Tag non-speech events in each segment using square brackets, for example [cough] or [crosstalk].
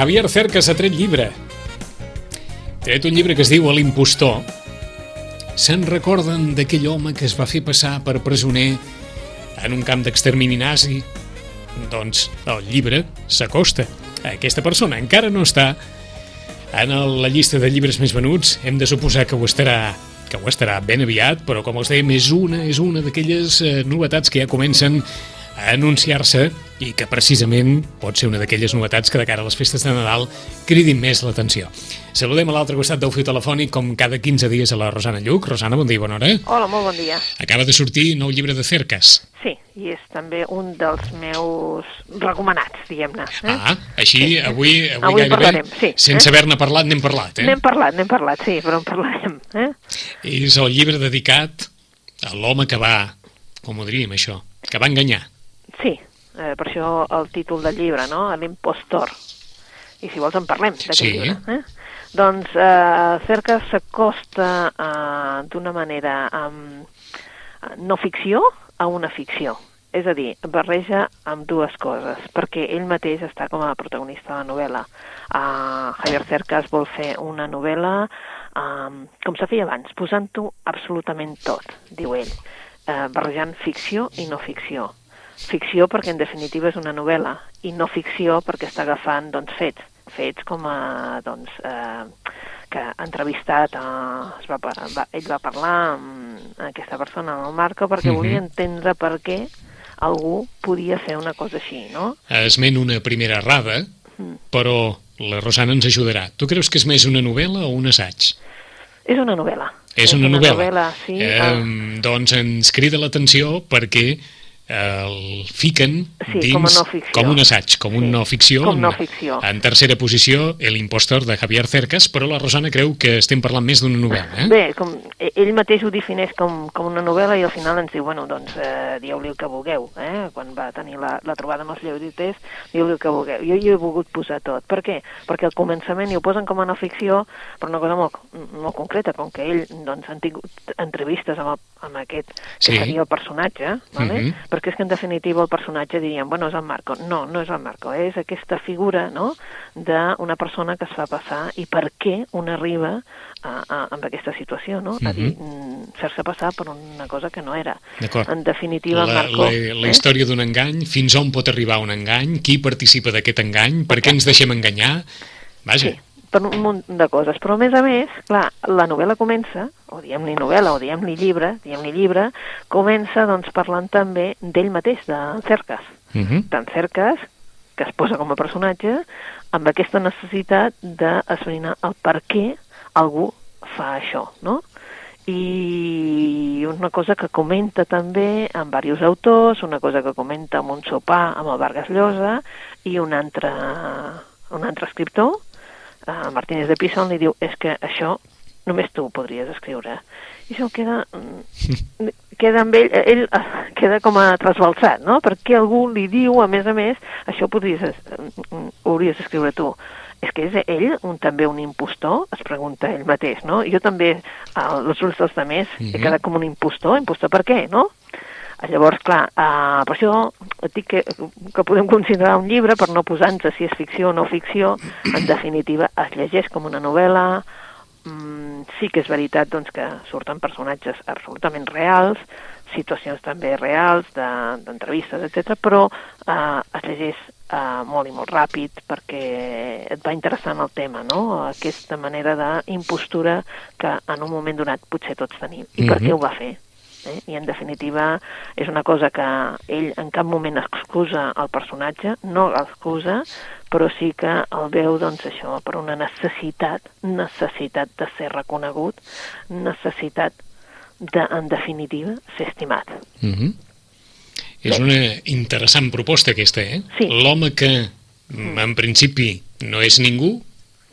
Javier Cercas ha tret llibre. Ha tret un llibre que es diu L'impostor. Se'n recorden d'aquell home que es va fer passar per presoner en un camp d'extermini nazi? Doncs el llibre s'acosta aquesta persona. Encara no està en la llista de llibres més venuts. Hem de suposar que ho estarà que ho estarà ben aviat, però com els dèiem, és una, és una d'aquelles eh, novetats que ja comencen a anunciar-se i que precisament pot ser una d'aquelles novetats que de cara a les festes de Nadal cridin més l'atenció. Saludem a l'altre costat del fiu telefònic com cada 15 dies a la Rosana Lluc. Rosana, bon dia i bona hora. Hola, molt bon dia. Acaba de sortir nou llibre de cerques. Sí, i és també un dels meus recomanats, diguem-ne. Eh? Ah, així avui, avui, Avui gairebé, parlarem, sí, sense eh? haver-ne parlat, n'hem parlat. Eh? N'hem parlat, n'hem parlat, sí, però en parlarem. Eh? És el llibre dedicat a l'home que va, com ho diríem això, que va enganyar. Sí, eh, per això el títol del llibre, no? L'impostor. I si vols en parlem d'aquest Sí. llibre. Eh? Doncs eh, Cerca s'acosta eh, d'una manera um, no ficció a una ficció. És a dir, barreja amb dues coses, perquè ell mateix està com a protagonista de la novel·la. Uh, Javier Cercas vol fer una novel·la um, com se feia abans, posant-ho absolutament tot, diu ell, uh, barrejant ficció i no ficció. Ficció perquè en definitiva és una novel·la i no ficció perquè està agafant doncs, fets, fets com a, doncs, eh, que ha entrevistat, eh, es va, va, ell va parlar amb aquesta persona, amb el Marco, perquè Mhm. volia entendre per què algú podia fer una cosa així, no? Esment una primera errada, Mm. però la Rosana ens ajudarà. Tu creus que és més una novel·la o un assaig? És una novel·la. És una, novel·la. sí. Eh, doncs ens crida l'atenció perquè eh, el fiquen Sí, dins com a no ficció. com un assaig, com un Sí, no ficció. com no ficció. En tercera posició, El impostor de Javier Cercas, però la Rosana creu que estem parlant més d'una novel·la. Eh? Bé, com, eh, ell mateix ho defineix com, com una novel·la i al final ens diu, bueno, doncs eh, dieu-li el que vulgueu, eh? quan va tenir la, la trobada amb els lleuditers, diu-li el que vulgueu. Jo hi he volgut posar tot. Per què? Perquè al començament hi ho posen com a no ficció, però una cosa molt, molt concreta, com que ell doncs, han tingut entrevistes amb, el, amb aquest, que Sí. seria el personatge, vale? Mhm. Perquè és que en definitiva el personatge diríem, bueno, és el Marco. No, no és el Marco, és aquesta figura no? d'una persona que es fa passar i per què un arriba a, a, amb aquesta situació, no? A dir, mm, fer-se passar per una cosa que no era. En definitiva, La, Marco... la, la història d'un engany, fins on pot arribar un engany, qui participa d'aquest engany, per què ens deixem enganyar... Vaja, Sí, per un munt de coses. Però, a més a més, clar, la novel·la comença, o diem-li novel·la, o diem-li llibre, diem-li llibre, comença, doncs, parlant també d'ell mateix, de Cercas. uh -huh. Tan Cercas, que es posa com a personatge, amb aquesta necessitat d'esbrinar el per què algú fa això, no? i una cosa que comenta també amb diversos autors, una cosa que comenta amb un sopar amb el Vargas Llosa i un altre, un altre escriptor, uh, Martínez de Pison, li diu és que això només tu ho podries escriure. I això queda, mm, [laughs] queda amb ell, ell eh, queda com a trasbalsat, no? Perquè algú li diu, a més a més, això podries, es- mm, ho hauries d'escriure tu. És que és ell un, també un impostor? Es pregunta ell mateix, no? Jo també, als ulls dels altres, he Mhm. quedat com un impostor. Impostor per què, no? Llavors, clar, uh, per això et dic que, que podem considerar un llibre, per no posar-nos si és ficció o no ficció, en definitiva es llegeix com una novel·la, mm, sí que és veritat doncs, que surten personatges absolutament reals, situacions també reals, de- d'entrevistes, etc, però eh, es llegeix eh, molt i molt ràpid perquè et va interessant el tema, no? Aquesta manera d'impostura que en un moment donat potser tots tenim. I per Mhm. què ho va fer? Eh? I en definitiva és una cosa que ell en cap moment excusa el personatge, no l'excusa, però sí que el veu doncs això per una necessitat, necessitat de ser reconegut, necessitat de, en definitiva, ser estimat. Uh -huh. És Bé. una interessant proposta aquesta, eh? Sí. L'home que, mm, en principi, no és ningú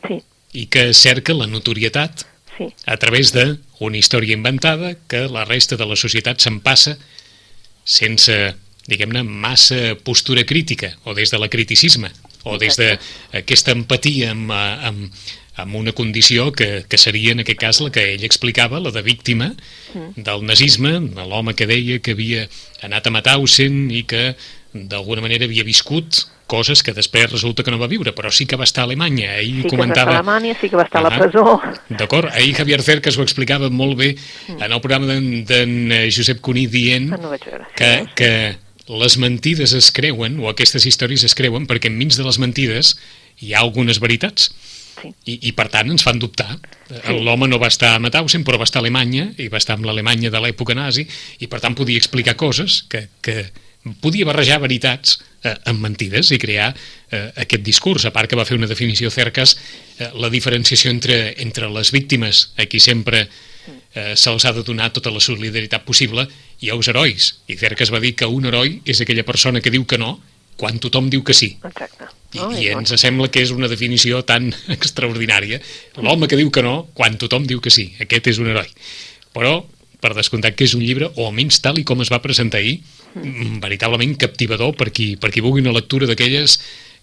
Sí, i que cerca la notorietat sí, a través d'una història inventada que la resta de la societat se'n passa sense, diguem-ne, massa postura crítica, o des de la criticisme, o des d'aquesta empatia amb, amb, amb una condició que, que seria, en aquest cas, la que ell explicava, la de víctima del nazisme, de l'home que deia que havia anat a Mauthausen i que d'alguna manera havia viscut coses que després resulta que no va viure, però sí que va estar a Alemanya. Ahir Sí que comentava... va estar a Alemanya, sí que va estar a la presó. D'acord, ahir Javier Cercas ho explicava molt bé Mm. en el programa d'en eh, Josep Cuní dient Ah, no que, que les mentides es creuen, o aquestes històries es creuen, perquè enmig de les mentides hi ha algunes veritats. Sí. I, i per tant ens fan dubtar. Sí. Sí. L'home no va estar a Mauthausen, però va estar a Alemanya, i va estar amb l'Alemanya de l'època nazi, i per tant podia explicar coses que, que podia barrejar veritats eh, amb mentides i crear eh, aquest discurs. A part que va fer una definició cerques, eh, la diferenciació entre, entre les víctimes, a qui sempre eh, se'ls ha de donar tota la solidaritat possible, i els herois. I Cercas va dir que un heroi és aquella persona que diu que no quan tothom diu que sí. Exacte. I, No? I ens sembla que és una definició tan [laughs] extraordinària. L'home que diu que no, quan tothom diu que sí. Aquest és un heroi. Però, per descomptat que és un llibre, o almenys tal i com es va presentar ahir, veritablement captivador per qui, per qui vulgui una lectura d'aquelles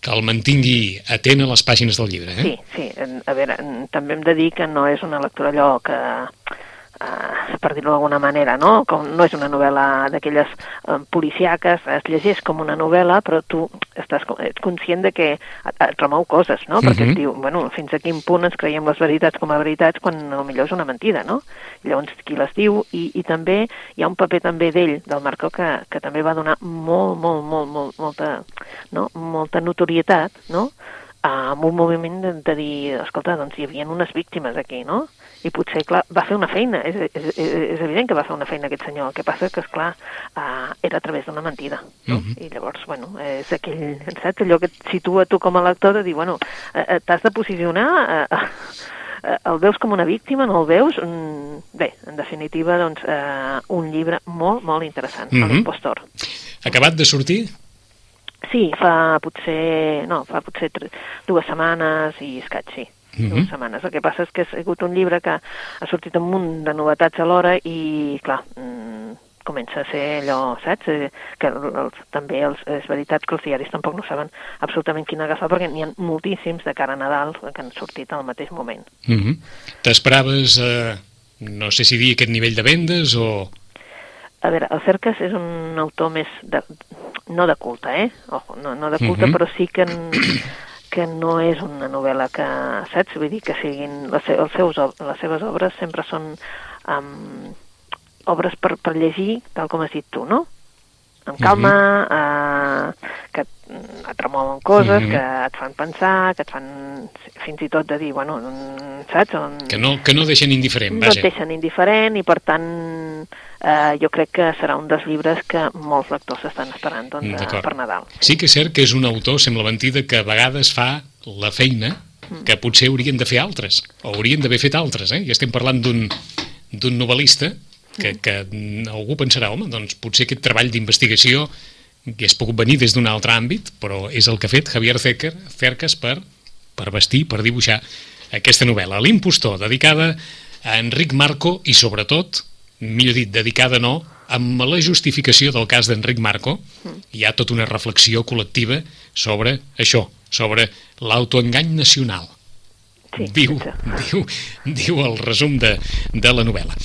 que el mantingui atent a les pàgines del llibre. Eh? Sí, sí. A veure, també hem de dir que no és una lectura allò que, eh, per dir-ho d'alguna manera, no? Com no és una novel·la d'aquelles eh, policiaques, es llegeix com una novel·la, però tu estàs ets conscient de que et, et remou coses, no? Perquè Mhm. et diu, bueno, fins a quin punt ens creiem les veritats com a veritats quan millor és una mentida, no? Llavors qui les diu, i, i també hi ha un paper també d'ell, del Marco, que, que també va donar molt, molt, molt, molt molta, no? molta notorietat, no? Amb un moviment de, de dir, escolta, doncs hi havia unes víctimes aquí, no? I potser, clar, va fer una feina, és, és, és, evident que va fer una feina aquest senyor, el que passa que, esclar, uh, era a través d'una mentida, no? Mhm. I llavors, bueno, és aquell, saps, allò que et situa tu com a lector de dir, bueno, eh, t'has de posicionar, eh, eh, el veus com una víctima, no el veus? Mm, bé, en definitiva, doncs, eh, un llibre molt, molt interessant, mm Mhm. l'impostor. Acabat de sortir? Sí, fa potser, no, fa potser dues setmanes i escaig, sí. Mhm. Dues setmanes. El que passa és que ha sigut un llibre que ha sortit un munt de novetats alhora i, clar, mm, comença a ser allò, saps? Eh, Que el, el, també els, és veritat que els diaris tampoc no saben absolutament quin agafar perquè n'hi ha moltíssims de cara a Nadal que han sortit al mateix moment. Mm -hmm. T'esperaves, eh, no sé si dir aquest nivell de vendes o... A veure, el Cercas és un autor més de, no de culte, eh? Ojo, no, no de culte, Mhm. però sí que, n- que no és una novel·la que, saps? Vull dir que siguin, les, els seus, les seves obres sempre són um, obres per, per llegir, tal com has dit tu, no? Amb calma, eh, que mm, et remouen coses, Mhm. que et fan pensar, que et fan fins i tot de dir, bueno, mm, saps? On, Que no, que no deixen indiferent, no et vaja. deixen indiferent i per tant eh, jo crec que serà un dels llibres que molts lectors estan esperant doncs, eh, D'acord. per Nadal. Sí que és cert que és un autor, sembla mentida, que a vegades fa la feina que potser haurien de fer altres, o haurien d'haver fet altres, eh? I estem parlant d'un novel·lista que, que algú pensarà, home, doncs potser aquest treball d'investigació hagués pogut venir des d'un altre àmbit, però és el que ha fet Javier Cerca, Cercas per, per vestir, per dibuixar aquesta novel·la. L'impostor, dedicada a Enric Marco i sobretot, millor dit, dedicada no, amb la justificació del cas d'Enric Marco, hi ha tota una reflexió col·lectiva sobre això, sobre l'autoengany nacional. Sí, diu, diu, diu el resum de, de la novel·la.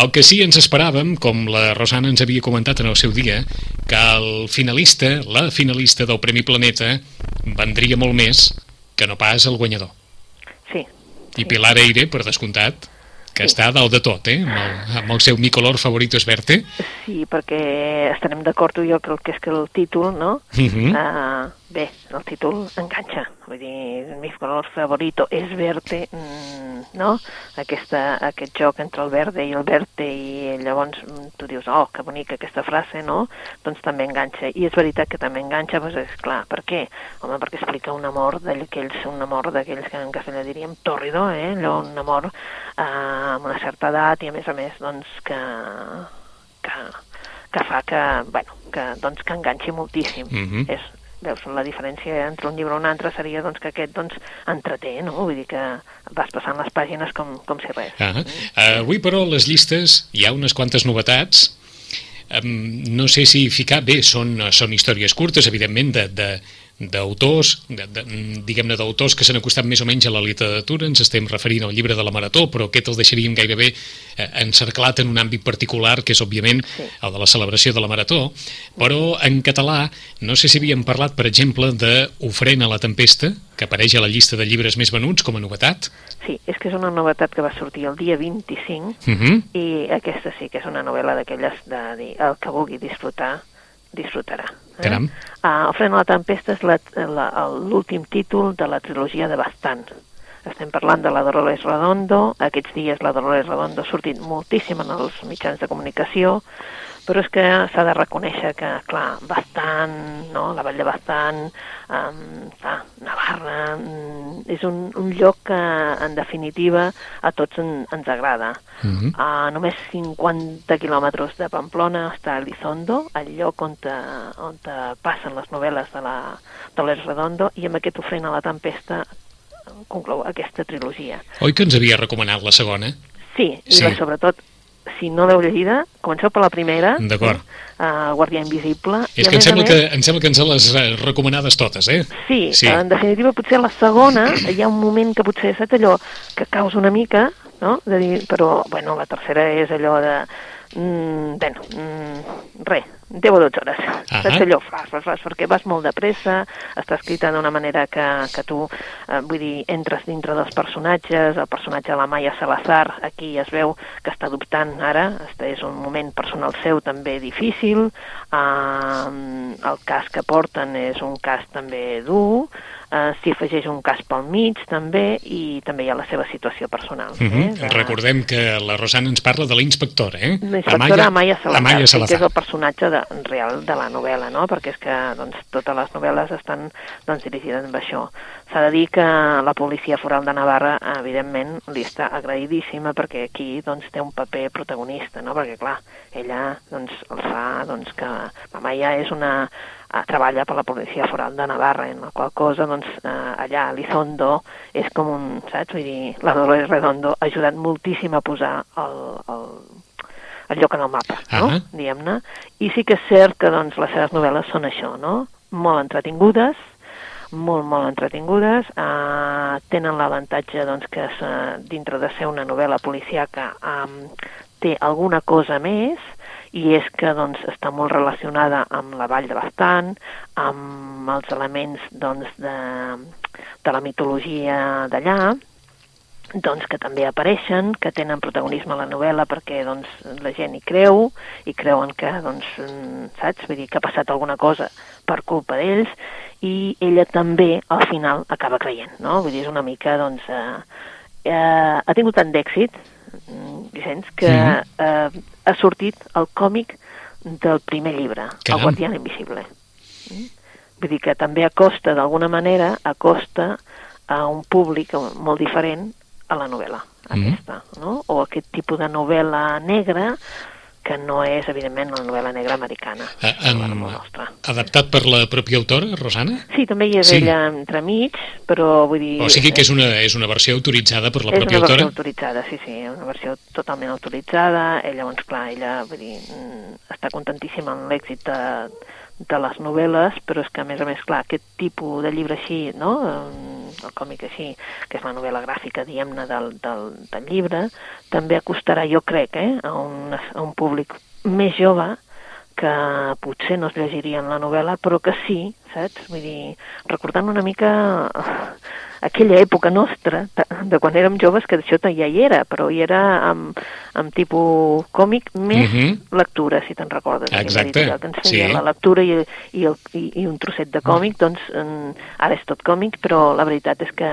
El que sí ens esperàvem, com la Rosana ens havia comentat en el seu dia, que el finalista, la finalista del Premi Planeta, vendria molt més que no pas el guanyador. Sí, I Pilar Eire, per descomptat, que Sí. està a dalt de tot, eh? amb, el, amb el seu mi color favorito es verte. sí, perquè estarem d'acord tu i jo que el que és que el títol, no? Mhm. Eh, bé, el títol enganxa, vull dir, mi color favorito és verte, mm, no? Aquesta, aquest joc entre el verde i el verte i llavors mm, tu dius, oh, que bonica aquesta frase, no? Doncs també enganxa, i és veritat que també enganxa, doncs és clar, per què? Home, perquè explica un amor d'aquells, un amor d'aquells que en castellà diríem tòrrido, eh? Allò, un amor eh, amb una certa edat i a més a més, doncs, que, que, que fa que, bueno, que, doncs, que enganxi moltíssim. Mhm. És, veus, la diferència entre un llibre i un altre seria doncs, que aquest doncs, entreté, no? Vull dir que vas passant les pàgines com, com si res. Ah, avui, però, les llistes hi ha unes quantes novetats. Um, no sé si ficar... Bé, són, són històries curtes, evidentment, de, de, d'autors, diguem-ne d'autors que s'han acostat més o menys a la literatura, ens estem referint al llibre de la Marató, però aquest el deixaríem gairebé eh, encerclat en un àmbit particular, que és òbviament el de la celebració de la Marató, però en català no sé si havíem parlat, per exemple, de Ofrena a la tempesta, que apareix a la llista de llibres més venuts com a novetat. Sí, és que és una novetat que va sortir el dia 25 uh -huh. i aquesta sí que és una novel·la d'aquelles de dir el que vulgui disfrutar disfrutarà. Eh? Caram. Uh, el Fren a la tempesta és l'últim títol de la trilogia de Bastant. Estem parlant de la Dolores Redondo. Aquests dies la Dolores Redondo ha sortit moltíssim en els mitjans de comunicació però és que s'ha de reconèixer que, clar, bastant, no? la Vall de Bastant, um, clar, Navarra, um, és un, un lloc que, en definitiva, a tots en, ens agrada. Uh -huh. A només 50 quilòmetres de Pamplona està Elizondo, el lloc on, te, on te passen les novel·les de la Dolores Redondo, i amb aquest ofrena a la tempesta conclou aquesta trilogia. Oi que ens havia recomanat la segona? Sí, i sí. La, sobretot si no l'heu llegida, comenceu per la primera. D'acord. Uh, Guardià Invisible. És que em sembla, més, que em sembla que ens les recomanades totes, eh? Sí, sí, en definitiva potser la segona, hi ha un moment que potser, saps allò, que causa una mica, no? De dir, però, bueno, la tercera és allò de... Mm, bueno, mm, res, 10 o 12 hores. Uh -huh. Saps allò, fas, fas, fas, perquè vas molt de pressa, està escrita d'una manera que, que tu, eh, vull dir, entres dintre dels personatges, el personatge de la Maya Salazar, aquí es veu que està adoptant ara, este és un moment personal seu també difícil, eh, el cas que porten és un cas també dur, eh, s'hi afegeix un cas pel mig també i també hi ha la seva situació personal. Uh -huh. eh, de... Recordem que la Rosana ens parla de l'inspectora, eh? L'inspectora Amaya, Amaya Salazar, Amaya Salazar. que és el personatge de, real de la novel·la, no? perquè és que doncs, totes les novel·les estan doncs, dirigides amb això. S'ha de dir que la policia foral de Navarra, evidentment, li està agraïdíssima perquè aquí doncs, té un paper protagonista, no? perquè clar, ella doncs, el fa doncs, que la Maia és una eh, treballa per la policia foral de Navarra, en la qual cosa, doncs, eh, allà a Lizondo és com un, saps? Vull dir, la Dolores Redondo ha ajudat moltíssim a posar el, el, el lloc en el mapa, no? Uh -huh. diguem-ne. I sí que és cert que doncs, les seves novel·les són això, no? molt entretingudes, molt, molt entretingudes, eh, tenen l'avantatge doncs, que és, eh, dintre de ser una novel·la policiaca eh, té alguna cosa més, i és que doncs, està molt relacionada amb la Vall de Bastant, amb els elements doncs, de, de la mitologia d'allà, doncs, que també apareixen, que tenen protagonisme a la novel·la perquè doncs, la gent hi creu i creuen que, doncs, saps? Vull dir que ha passat alguna cosa per culpa d'ells i ella també al final acaba creient, no? Vull dir, és una mica, doncs, eh, eh, ha tingut tant d'èxit, mm, Vicenç, que sí. eh, ha sortit el còmic del primer llibre, Caram. El guardià invisible. Mm? Vull dir que també acosta, d'alguna manera, acosta a un públic molt diferent a la novel·la mhm. aquesta, mm no? o aquest tipus de novel·la negra que no és, evidentment, una novel·la negra americana. Uh, um, adaptat per la pròpia autora, Rosana? Sí, també hi és sí. ella entremig, però vull dir... O sigui que és una, és una versió autoritzada per la pròpia autora? És una versió autoritzada, sí, sí, una versió totalment autoritzada. Ella, doncs, clar, ella, vull dir, mm, està contentíssima amb l'èxit de, de les novel·les, però és que a més a més, clar, aquest tipus de llibre així, no?, el còmic així, que és la novel·la gràfica, diguem-ne, del, del, del llibre, també acostarà, jo crec, eh, a un, a un públic més jove que potser no es llegirien la novel·la, però que sí, saps? Vull dir, recordant una mica aquella època nostra, de, quan érem joves, que això ja hi era, però hi era amb, amb tipus còmic més uh mhm. -huh. lectura, si te'n recordes. Exacte, que ens feia sí. La lectura i, i, el, i, i un trosset de còmic, uh -huh. doncs en, ara és tot còmic, però la veritat és que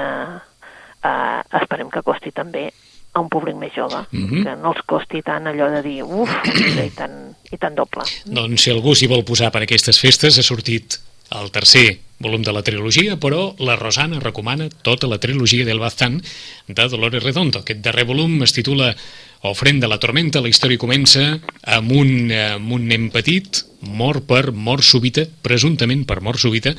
eh, esperem que costi també a un públic més jove, uh mhm. -huh. que no els costi tant allò de dir, uf, [clears throat] i tant, i tant doble. Doncs si algú s'hi vol posar per aquestes festes, ha sortit el tercer volum de la trilogia, però la Rosana recomana tota la trilogia del Baztán de Dolores Redondo. Aquest darrer volum es titula Ofrenda de la tormenta, la història comença amb un, amb un nen petit, mort per mort súbita, presumptament per mort súbita,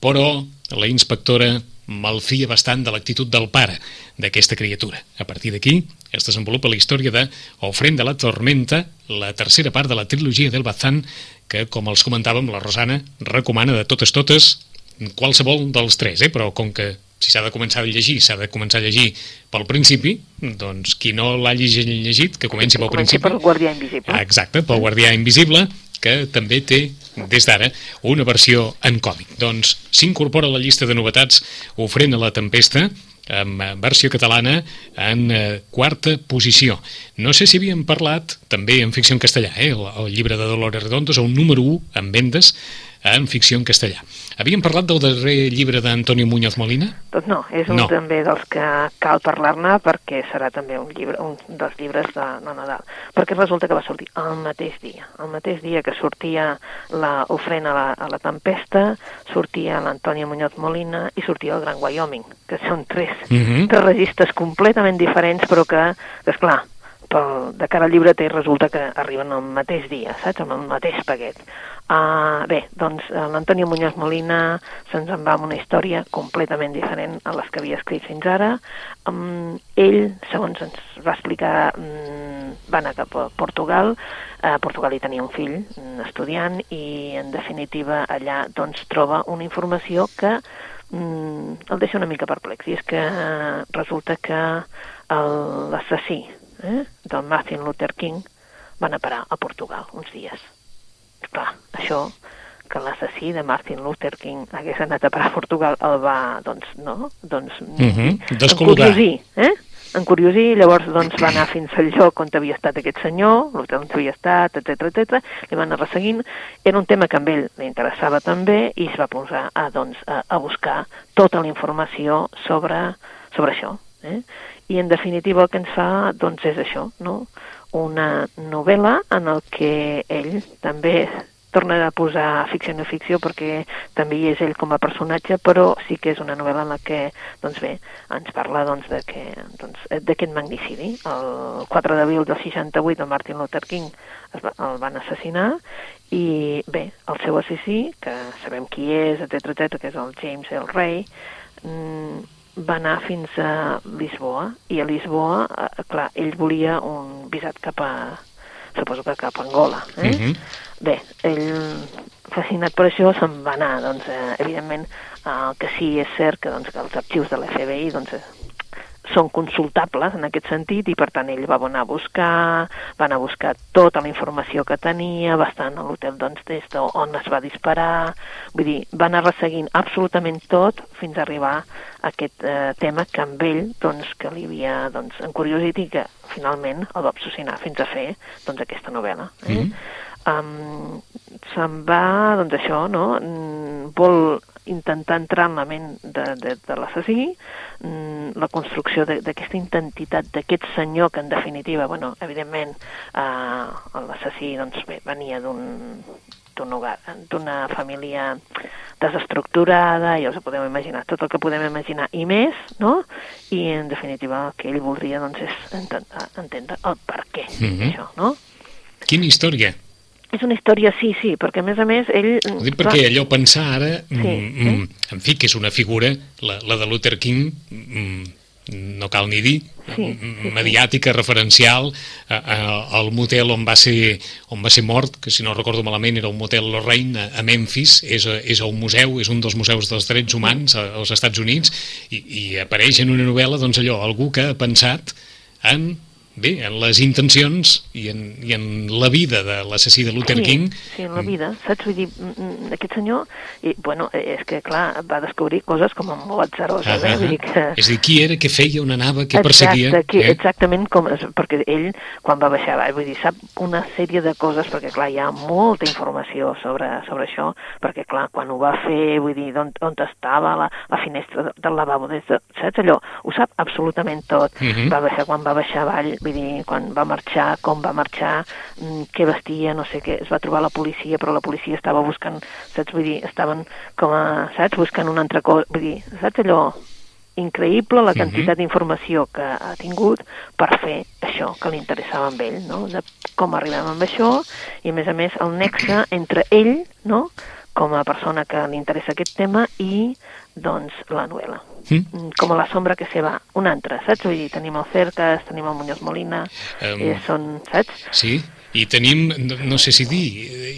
però la inspectora malfia bastant de l'actitud del pare d'aquesta criatura. A partir d'aquí es desenvolupa la història de Ofrenda de la tormenta, la tercera part de la trilogia del Bazán, que, com els comentàvem, la Rosana recomana de totes totes qualsevol dels tres, eh? però com que si s'ha de començar a llegir, s'ha de començar a llegir pel principi, doncs qui no l'ha llegit, que comenci pel Comenci principi. per Guardià Invisible. Ah, Exacte, pel Guardià Invisible, que també té, des d'ara, una versió en còmic. Doncs s'incorpora a la llista de novetats Ofrena la tempesta, amb eh, versió catalana en eh, quarta posició. No sé si havíem parlat, també en ficció en castellà, eh? el, el llibre de Dolores Redondo és un número 1 en vendes en ficció en castellà. Havíem parlat del darrer llibre d'Antonio Muñoz Molina? Doncs no, és un No. també dels que cal parlar-ne perquè serà també un llibre, un dels llibres de, de Nadal. Perquè resulta que va sortir el mateix dia. El mateix dia que sortia la ofrena a la, a la tempesta, sortia l'Antonio Muñoz Molina i sortia el Gran Wyoming, que són tres, Mhm. tres registres completament diferents, però que, que esclar, pel, de cara al llibreter resulta que arriben el mateix dia, saps? Amb el mateix paquet. Uh, bé, doncs eh, l'Antonio Muñoz Molina se'ns en va amb una història completament diferent a les que havia escrit fins ara. Um, ell, segons ens va explicar, um, va anar cap a Portugal. A Portugal hi tenia un fill mm, estudiant i, en definitiva, allà doncs, troba una informació que mm, el deixa una mica perplex. I és que eh, resulta que l'assassí eh, del Martin Luther King va anar a parar a Portugal uns dies. Clar, això que l'assassí de Martin Luther King hagués anat a parar a Portugal el va, doncs, no? Doncs, Mhm, descol·locar. encuriosir, eh? Encuriosir, llavors doncs, va anar fins al lloc on havia estat aquest senyor, l'hotel on havia estat, etc etc. li van anar resseguint. Era un tema que a ell li interessava també i es va posar a, doncs, a, a buscar tota la informació sobre, sobre això. Eh? I en definitiva el que ens fa doncs, és això, no? una novel·la en el que ell també torna a posar ficció no ficció perquè també hi és ell com a personatge, però sí que és una novel·la en la que, doncs bé, ens parla doncs, de que, doncs, d'aquest magnicidi. El 4 d'abril del 68 el Martin Luther King es va, el van assassinar i bé, el seu assassí, que sabem qui és, etc etc, que és el James L. Ray, mm, va anar fins a Lisboa i a Lisboa, eh, clar, ell volia un visat cap a suposo que cap a Angola eh? Mhm. bé, ell fascinat per això se'n va anar doncs, eh, evidentment el que sí és cert que, doncs, que els arxius de l'FBI doncs, eh, són consultables en aquest sentit i per tant ell va anar a buscar, va anar a buscar tota la informació que tenia, va estar en l'hotel doncs, des d'on es va disparar, vull dir, va anar resseguint absolutament tot fins a arribar a aquest eh, tema que amb ell, doncs, que li havia doncs, encuriosit i que finalment el va obsessinar fins a fer doncs, aquesta novel·la. Eh? Mhm. Um, se'n va, doncs això, no? Mm, vol intentar entrar en la ment de, de, de l'assassí, mm, la construcció de- d'aquesta identitat d'aquest senyor que en definitiva, bueno, evidentment uh, l'assassí doncs, bé, venia d'un d'una família desestructurada, ja us ho podem imaginar, tot el que podem imaginar i més, no? I en definitiva el que ell voldria doncs, és intentar entendre el per què Mhm. d'això, no? Quina història. És una història, sí, sí, perquè a més a més ell... Ho dic perquè allò pensar ara, Sí, mm, mm, en fi, que és una figura, la, la de Luther King, mm, no cal ni dir, Sí, mm, sí, sí. mediàtica, referencial, a, a, al motel on va, ser, on va ser mort, que si no recordo malament era un motel Lorraine a, a Memphis, és, a- és un museu, és un dels museus dels drets humans a- als Estats Units, i, i apareix en una novel·la, doncs allò, algú que ha pensat en bé, en les intencions i en, i en la vida de l'assassí de Luther sí, King. Sí, en la vida, saps? Vull dir, mm, mm, aquest senyor, i, bueno, eh, és que, clar, va descobrir coses com molt atzaroses, Ah, eh? ah, Vull dir que... És a dir, qui era, què feia, on anava, què perseguia... Exacte, qui, eh? exactament com... Perquè ell, quan va baixar baix, vull dir, sap una sèrie de coses, perquè, clar, hi ha molta informació sobre, sobre això, perquè, clar, quan ho va fer, vull dir, on, on estava la, la finestra del lavabo, des de, saps allò? Ho sap absolutament tot. Mhm. Va baixar, quan va baixar avall, vull dir, quan va marxar, com va marxar, mm, què vestia, no sé què, es va trobar la policia, però la policia estava buscant, saps, vull dir, estaven com a, saps, buscant un altre cosa, vull dir, saps allò, increïble la Mhm. quantitat d'informació que ha tingut per fer això que li interessava amb ell, no? de com arribem amb això i a més a més el nexe entre ell no? Com a persona que li interessa aquest tema i doncs la novel·la Mm. Mm, com a la sombra que se va un altre, saps? Vull dir, tenim el Cercas, tenim el Muñoz Molina, Em, eh, són, saps? Sí, i tenim, no, no sé si dir,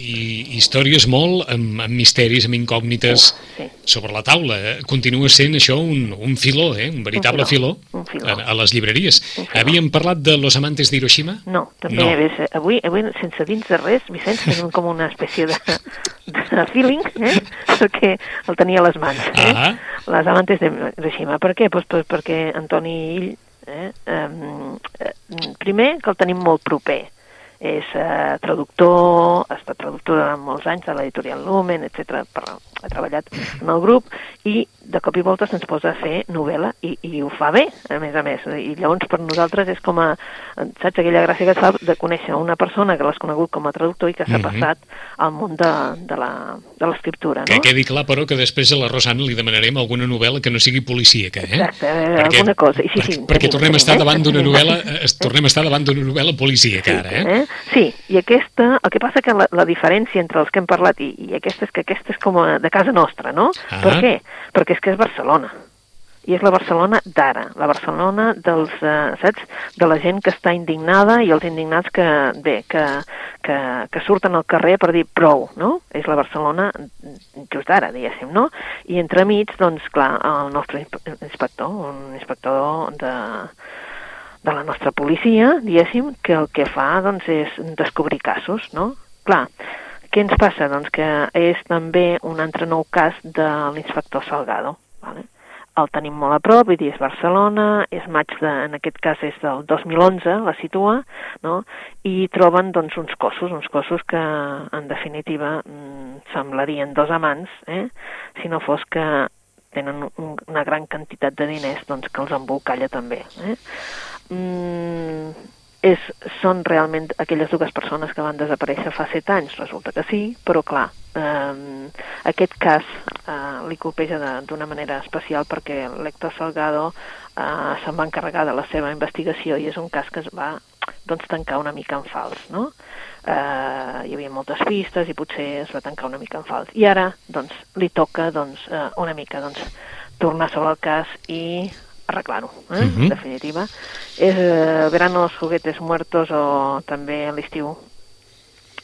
i, històries molt amb, amb misteris, amb incògnites sí. sobre la taula. Continua sent això un, un filó, eh? un veritable Un filó, filó, un filó. A, a les llibreries. Havíem parlat de Los Amantes d'Hiroshima? No, també No. Ves, avui, avui, sense dins de res, Vicenç, tenim com una espècie de, de feeling, eh? perquè el tenia a les mans. Eh? Ah. Les amantes de Hiroshima. Per què? Pues, pues, perquè Antoni Ill, eh? Um, eh, primer, que el tenim molt proper. És eh, traductor, ha estat traductor durant molts anys de l'editorial Lumen, etc. Ha treballat en el grup i de cop i volta se'ns posa a fer novel·la i, i ho fa bé, a més a més. I llavors per nosaltres és com a, saps, aquella gràcia que et fa de conèixer una persona que l'has conegut com a traductor i que s'ha Mhm. passat al món de, de l'escriptura, Que no? quedi clar, però, que després a la Rosana li demanarem alguna novel·la que no sigui policíaca, eh? Exacte, eh, alguna cosa. I sí, sí, perquè, perquè tenim, tornem a estar eh? davant d'una novel·la, eh, tornem a estar davant d'una novel·la policíaca, ara, eh? eh? Sí, i aquesta, el que passa que la, la diferència entre els que hem parlat i, i aquesta és que aquesta és com a, de casa nostra, no? Ah. Per què? Perquè és que és Barcelona. I és la Barcelona d'ara, la Barcelona dels, eh, saps, de la gent que està indignada i els indignats que, bé, que, que, que surten al carrer per dir prou, no? És la Barcelona just d'ara, diguéssim, no? I entremig, doncs, clar, el nostre inspe- inspector, un inspector de, de la nostra policia, diguéssim, que el que fa doncs, és descobrir casos, no? Clar, què ens passa? Doncs que és també un altre nou cas de l'inspector Salgado, vale? el tenim molt a prop, vull dir, és Barcelona, és maig, de, en aquest cas és del 2011, la situa, no? i troben doncs, uns cossos, uns cossos que en definitiva mm, semblarien dos amants, eh? si no fos que tenen un, una gran quantitat de diners doncs, que els embolcalla també. Eh? Mm, és, són realment aquelles dues persones que van desaparèixer fa set anys? Resulta que sí, però clar, eh, aquest cas eh, li colpeja d'una manera especial perquè l'Héctor Salgado eh, se'n va encarregar de la seva investigació i és un cas que es va doncs, tancar una mica en fals, no? Eh, hi havia moltes pistes i potser es va tancar una mica en fals. I ara, doncs, li toca, doncs, eh, una mica, doncs, tornar sobre el cas i arreglar-ho, eh? Mhm. en definitiva. És eh, Verano los juguetes muertos o també a l'estiu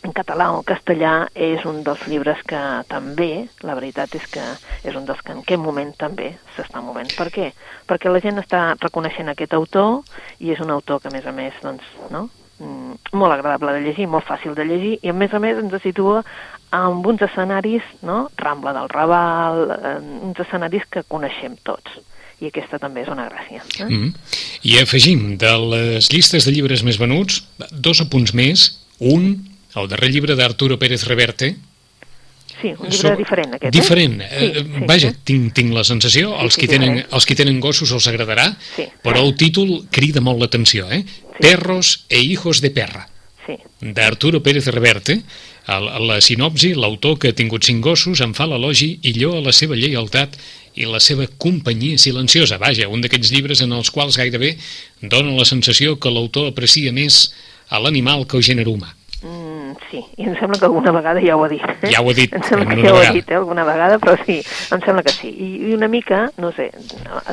en català o castellà és un dels llibres que també, la veritat és que és un dels que en aquest moment també s'està movent. Per què? Perquè la gent està reconeixent aquest autor i és un autor que a més a més, doncs, no? Mm, molt agradable de llegir, molt fàcil de llegir i a més a més ens situa en uns escenaris, no? Rambla del Raval, eh, uns escenaris que coneixem tots i aquesta també és una gràcia. Eh? Mm. I afegim, de les llistes de llibres més venuts, dos apunts més. Un, el darrer llibre d'Arturo Pérez Reverte. Sí, un llibre So- diferent aquest, Diferent. eh? Eh, Vaja, tinc, tinc la sensació, Sí, els, sí, qui tenen, diferent. els qui tenen gossos els agradarà, Sí. però el títol crida molt l'atenció, eh? Perros e hijos de perra. Sí, d'Arturo Pérez Reverte, el, la sinopsi, l'autor que ha tingut cinc gossos en fa l'elogi i lloa la seva lleialtat i la seva companyia silenciosa. Vaja, un d'aquests llibres en els quals gairebé dona la sensació que l'autor aprecia més a l'animal que el gènere humà. Sí, i em sembla que alguna vegada ja ho ha dit. eh? Ja ho ha dit, Em sembla que ja ho ha dit, eh, alguna vegada, però sí, em sembla que sí. I, i una mica, no sé,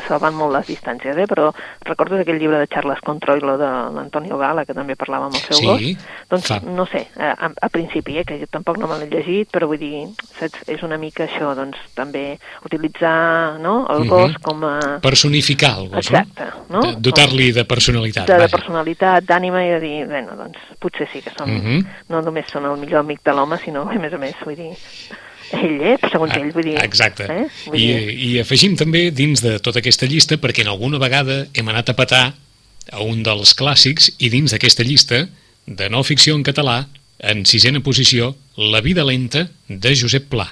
salvant molt les distàncies, eh, però recordes aquell llibre de Charles Controilo de l'Antonio Gala, que també parlava amb el seu Sí, gos? Doncs, fa- no sé, a, a, principi, eh, que jo tampoc no me l'he llegit, però vull dir, saps, és una mica això, doncs, també utilitzar no, el Mhm. gos com a... Personificar el gos, Exacte, no? De- Dotar-li de personalitat. de, de personalitat, d'ànima i de dir, bueno, doncs potser sí que són, Mhm. no només són el millor amic de l'home, sinó a més a més, vull dir, ell, eh, segons ell, vull dir... Exacte. Eh? Vull I, dir, I afegim també dins de tota aquesta llista, perquè en alguna vegada hem anat a petar a un dels clàssics i dins d'aquesta llista de no ficció en català, en sisena posició, La vida lenta, de Josep Pla.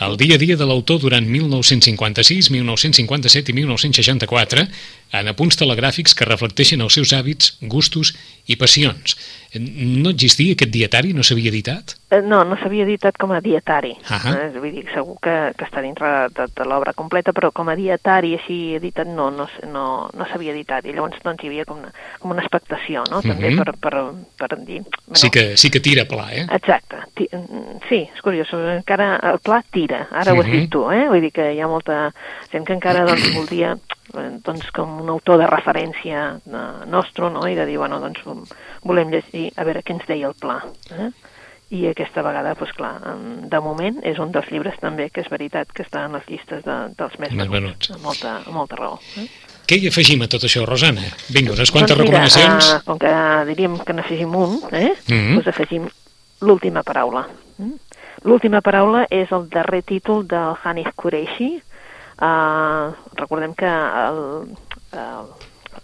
El dia a dia de l'autor durant 1956, 1957 i 1964 en apunts telegràfics que reflecteixen els seus hàbits, gustos i passions. No existia aquest dietari? No s'havia editat? eh, no, no s'havia editat com a dietari. Eh, vull dir, segur que, que està dintre de, de l'obra completa, però com a dietari així editat no, no, no, no s'havia editat. I llavors doncs, hi havia com una, com una expectació, no?, també Mhm. per, per, per dir... Bueno, Sí que, sí que tira Pla, eh? Exacte. Ti- mm, Sí, és curiós, encara el pla tira, ara ho has Mhm. dit tu, eh? Vull dir que hi ha molta gent que encara doncs, voldria doncs, com un autor de referència eh, nostre, no? I de dir, bueno, doncs volem llegir, a veure què ens deia el pla. Eh? i aquesta vegada, doncs clar, de moment és un dels llibres també que és veritat que està en les llistes de, dels més, més venuts, amb molta, amb molta raó. Eh? Què hi afegim a tot això, Rosana? Vinga, unes quantes doncs mira, recomanacions. Uh, com que diríem que n'afegim un, eh? Mm -hmm. doncs afegim l'última paraula. Mm? L'última paraula és el darrer títol del Hanif Qureshi. Uh, recordem que el, el,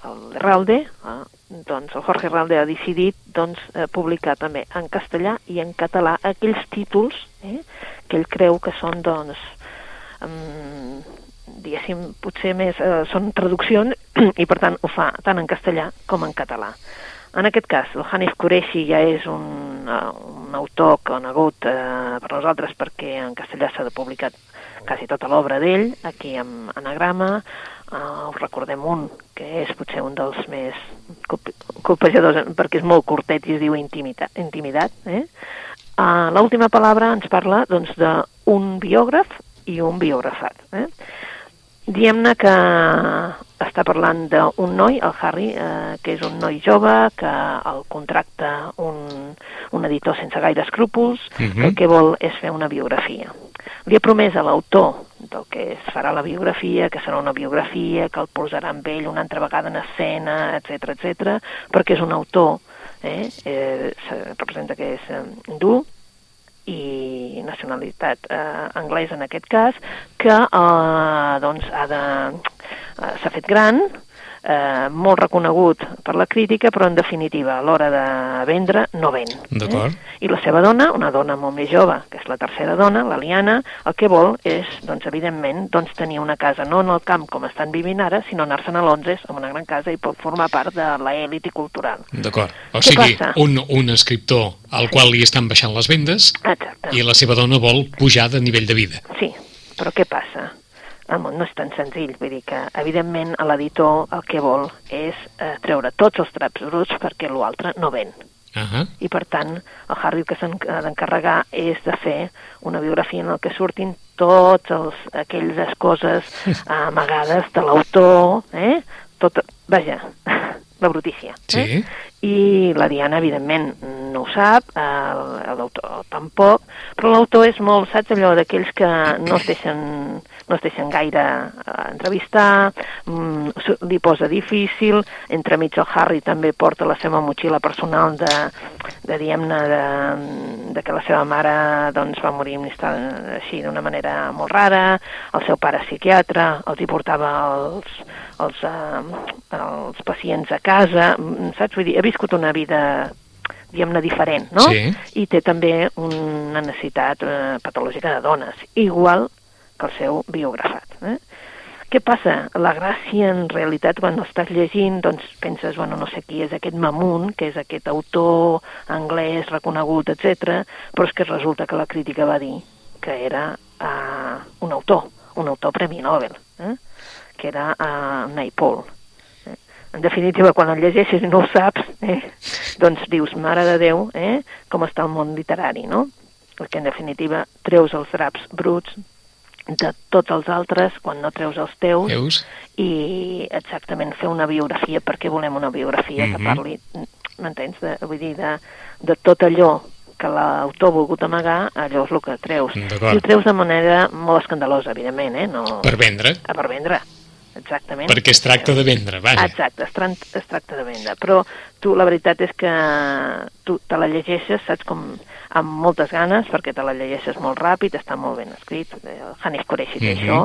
el Ralde, uh, doncs el Jorge Ralde ha decidit doncs, eh, publicar també en castellà i en català aquells títols eh, que ell creu que són doncs, um, diguéssim, potser més eh, són traduccions i per tant ho fa tant en castellà com en català. En aquest cas, el Hanif Qureshi ja és un, uh, un autor conegut uh, per nosaltres perquè en castellà s'ha publicat quasi tota l'obra d'ell, aquí en anagrama, uh, us recordem un, que és potser un dels més colpejadors, perquè és molt curtet i es diu intimitat. Eh? Uh, L'última paraula ens parla doncs, biògraf i un biografat. Eh? Diem-ne que està parlant d'un noi, el Harry, eh, que és un noi jove, que el contracta un, un editor sense gaire escrúpols, uh -huh. que el que vol és fer una biografia. Li ha promès a l'autor del que es farà la biografia, que serà una biografia, que el posarà amb ell una altra vegada en escena, etc etc, perquè és un autor, eh, eh, representa que és eh, dur, i nacionalitat eh, anglesa en aquest cas, que eh, doncs ha de eh, s'ha fet gran, eh, molt reconegut per la crítica, però en definitiva a l'hora de vendre no ven. Eh? I la seva dona, una dona molt més jove, que és la tercera dona, la Liana, el que vol és, doncs, evidentment, doncs, tenir una casa no en el camp com estan vivint ara, sinó anar-se'n a Londres amb una gran casa i pot formar part de l'elit cultural. D'acord. O Què sigui, passa? un, un escriptor al qual li estan baixant les vendes Exacte. i la seva dona vol pujar de nivell de vida. Sí, però què passa? El món no és tan senzill, vull dir que, evidentment, a l'editor el que vol és eh, treure tots els traps bruts perquè l'altre no ven. Uh -huh. I, per tant, el Harry el que s'ha d'encarregar és de fer una biografia en el que surtin tots els, aquelles coses amagades de l'autor, eh? Tot, vaja, la brutícia. Sí. Eh? I la Diana, evidentment, no ho sap, l'autor tampoc, però l'autor és molt, saps, allò d'aquells que no es deixen, no es deixen gaire eh, entrevistar, mm, li posa difícil, entremig el Harry també porta la seva motxilla personal de, de diguem-ne, de, de que la seva mare doncs, va morir així d'una manera molt rara, el seu pare psiquiatre, els hi portava els, els, eh, els pacients a casa, mm, saps? Vull dir, viscut una vida diguem-ne, diferent, no? Sí. I té també una necessitat eh, patològica de dones, igual que el seu biografat. Eh? Què passa? La gràcia, en realitat, quan estàs llegint, doncs penses, bueno, no sé qui és aquest Mamun, que és aquest autor anglès reconegut, etc. però és que resulta que la crítica va dir que era uh, un autor, un autor Premi Nobel, eh? que era uh, Naipaul. En definitiva, quan el llegeixes i no ho saps, eh? doncs dius, mare de Déu, eh? com està el món literari, no? Perquè, en definitiva, treus els draps bruts de tots els altres quan no treus els teus Veus? i exactament fer una biografia perquè volem una biografia Mhm. que parli, m'entens? Vull dir, de, de tot allò que l'autor ha volgut amagar, allò és el que treus. I ho treus de manera molt escandalosa, evidentment, eh? No, Per vendre. a per vendre, exactament. Perquè es tracta de vendre, vaja. Exacte, es, tran- es tracta de vendre. Però tu, la veritat és que tu te la llegeixes, saps, com amb moltes ganes, perquè te la llegeixes molt ràpid, està molt ben escrit, eh, el Hanif Qureshi té Mhm. això,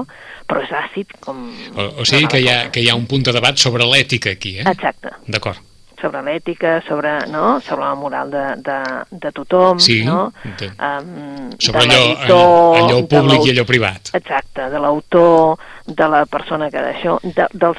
però és àcid com... O, o sigui que hi, ha, que hi ha un punt de debat sobre l'ètica aquí, eh? Exacte, D'acord. sobre l'ètica, sobre, no? sobre la moral de, de, de tothom, Sí, no? Um, Sobre allò, allò de públic i allò privat. Exacte, de l'autor, de la persona que d'això, de, dels,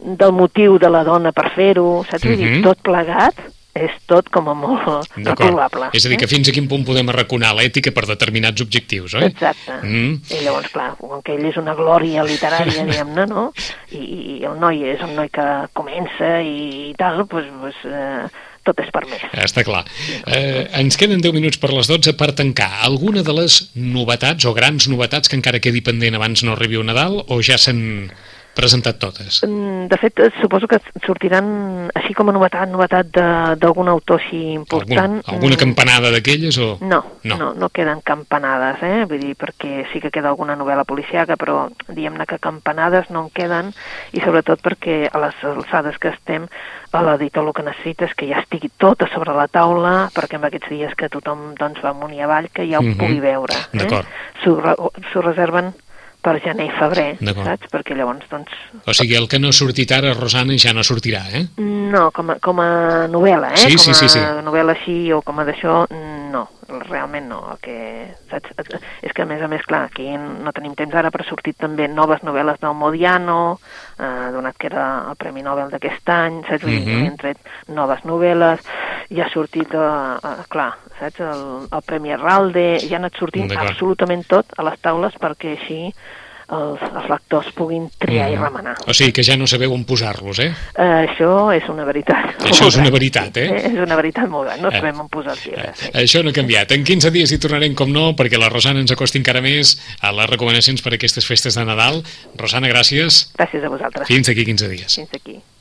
del motiu de la dona per fer-ho, saps? Vull dir, Mhm. tot plegat és tot com a molt reprovable. És a dir, que fins a quin punt podem arraconar l'ètica per determinats objectius, oi? Exacte. Mm. I llavors, clar, com que ell és una glòria literària, diguem-ne, no? I, I el noi és un noi que comença i, tal, doncs, pues, pues, eh, tot és permès. Està clar. Eh, ens queden 10 minuts per les 12 per tancar. Alguna de les novetats o grans novetats que encara quedi pendent abans no arribi el Nadal o ja s'han presentat totes. Mm, De fet, suposo que sortiran, així com a novetat, novetat d'algun autor així important. Algun, alguna mm, campanada d'aquelles o...? No, No. no, no, queden campanades, eh? Vull dir, perquè sí que queda alguna novel·la policiaca, però diguem-ne que campanades no en queden, i sobretot perquè a les alçades que estem, a l'editor el que necessita és que ja estigui tot a sobre la taula, perquè en aquests dies que tothom doncs, va amunt i avall, que ja ho Mhm. pugui veure. Eh? D'acord. S'ho re- reserven per gener i febrer, saps? Perquè llavors, doncs, O sigui, el que no ha sortit ara, Rosana, ja no sortirà, eh? no, com a, com a novel·la, eh? Sí, com sí, sí, sí. novel·la així o com a d'això, no, realment no. El que, saps? És que, a més a més, clar, aquí no tenim temps ara, però ha sortit també noves novel·les del Modiano, eh, donat que era el Premi Nobel d'aquest any, saps? Mhm. li han tret noves novel·les, ja ha sortit, eh, eh, clar, saps? El, el Premi Arralde, ja ha anat sortint absolutament tot a les taules perquè així els, els lectors puguin triar i Mhm. remenar. O sigui que ja no sabeu on posar-los, eh? Uh, això és una veritat. Això és una veritat, eh? [laughs] És una veritat molt gran, no Eh. sabem on posar els llibres. Sí. Això no ha canviat. En 15 dies hi tornarem, com no, perquè la Rosana ens acosti encara més a les recomanacions per a aquestes festes de Nadal. Rosana, gràcies. Gràcies a vosaltres. Fins aquí 15 dies. Fins aquí.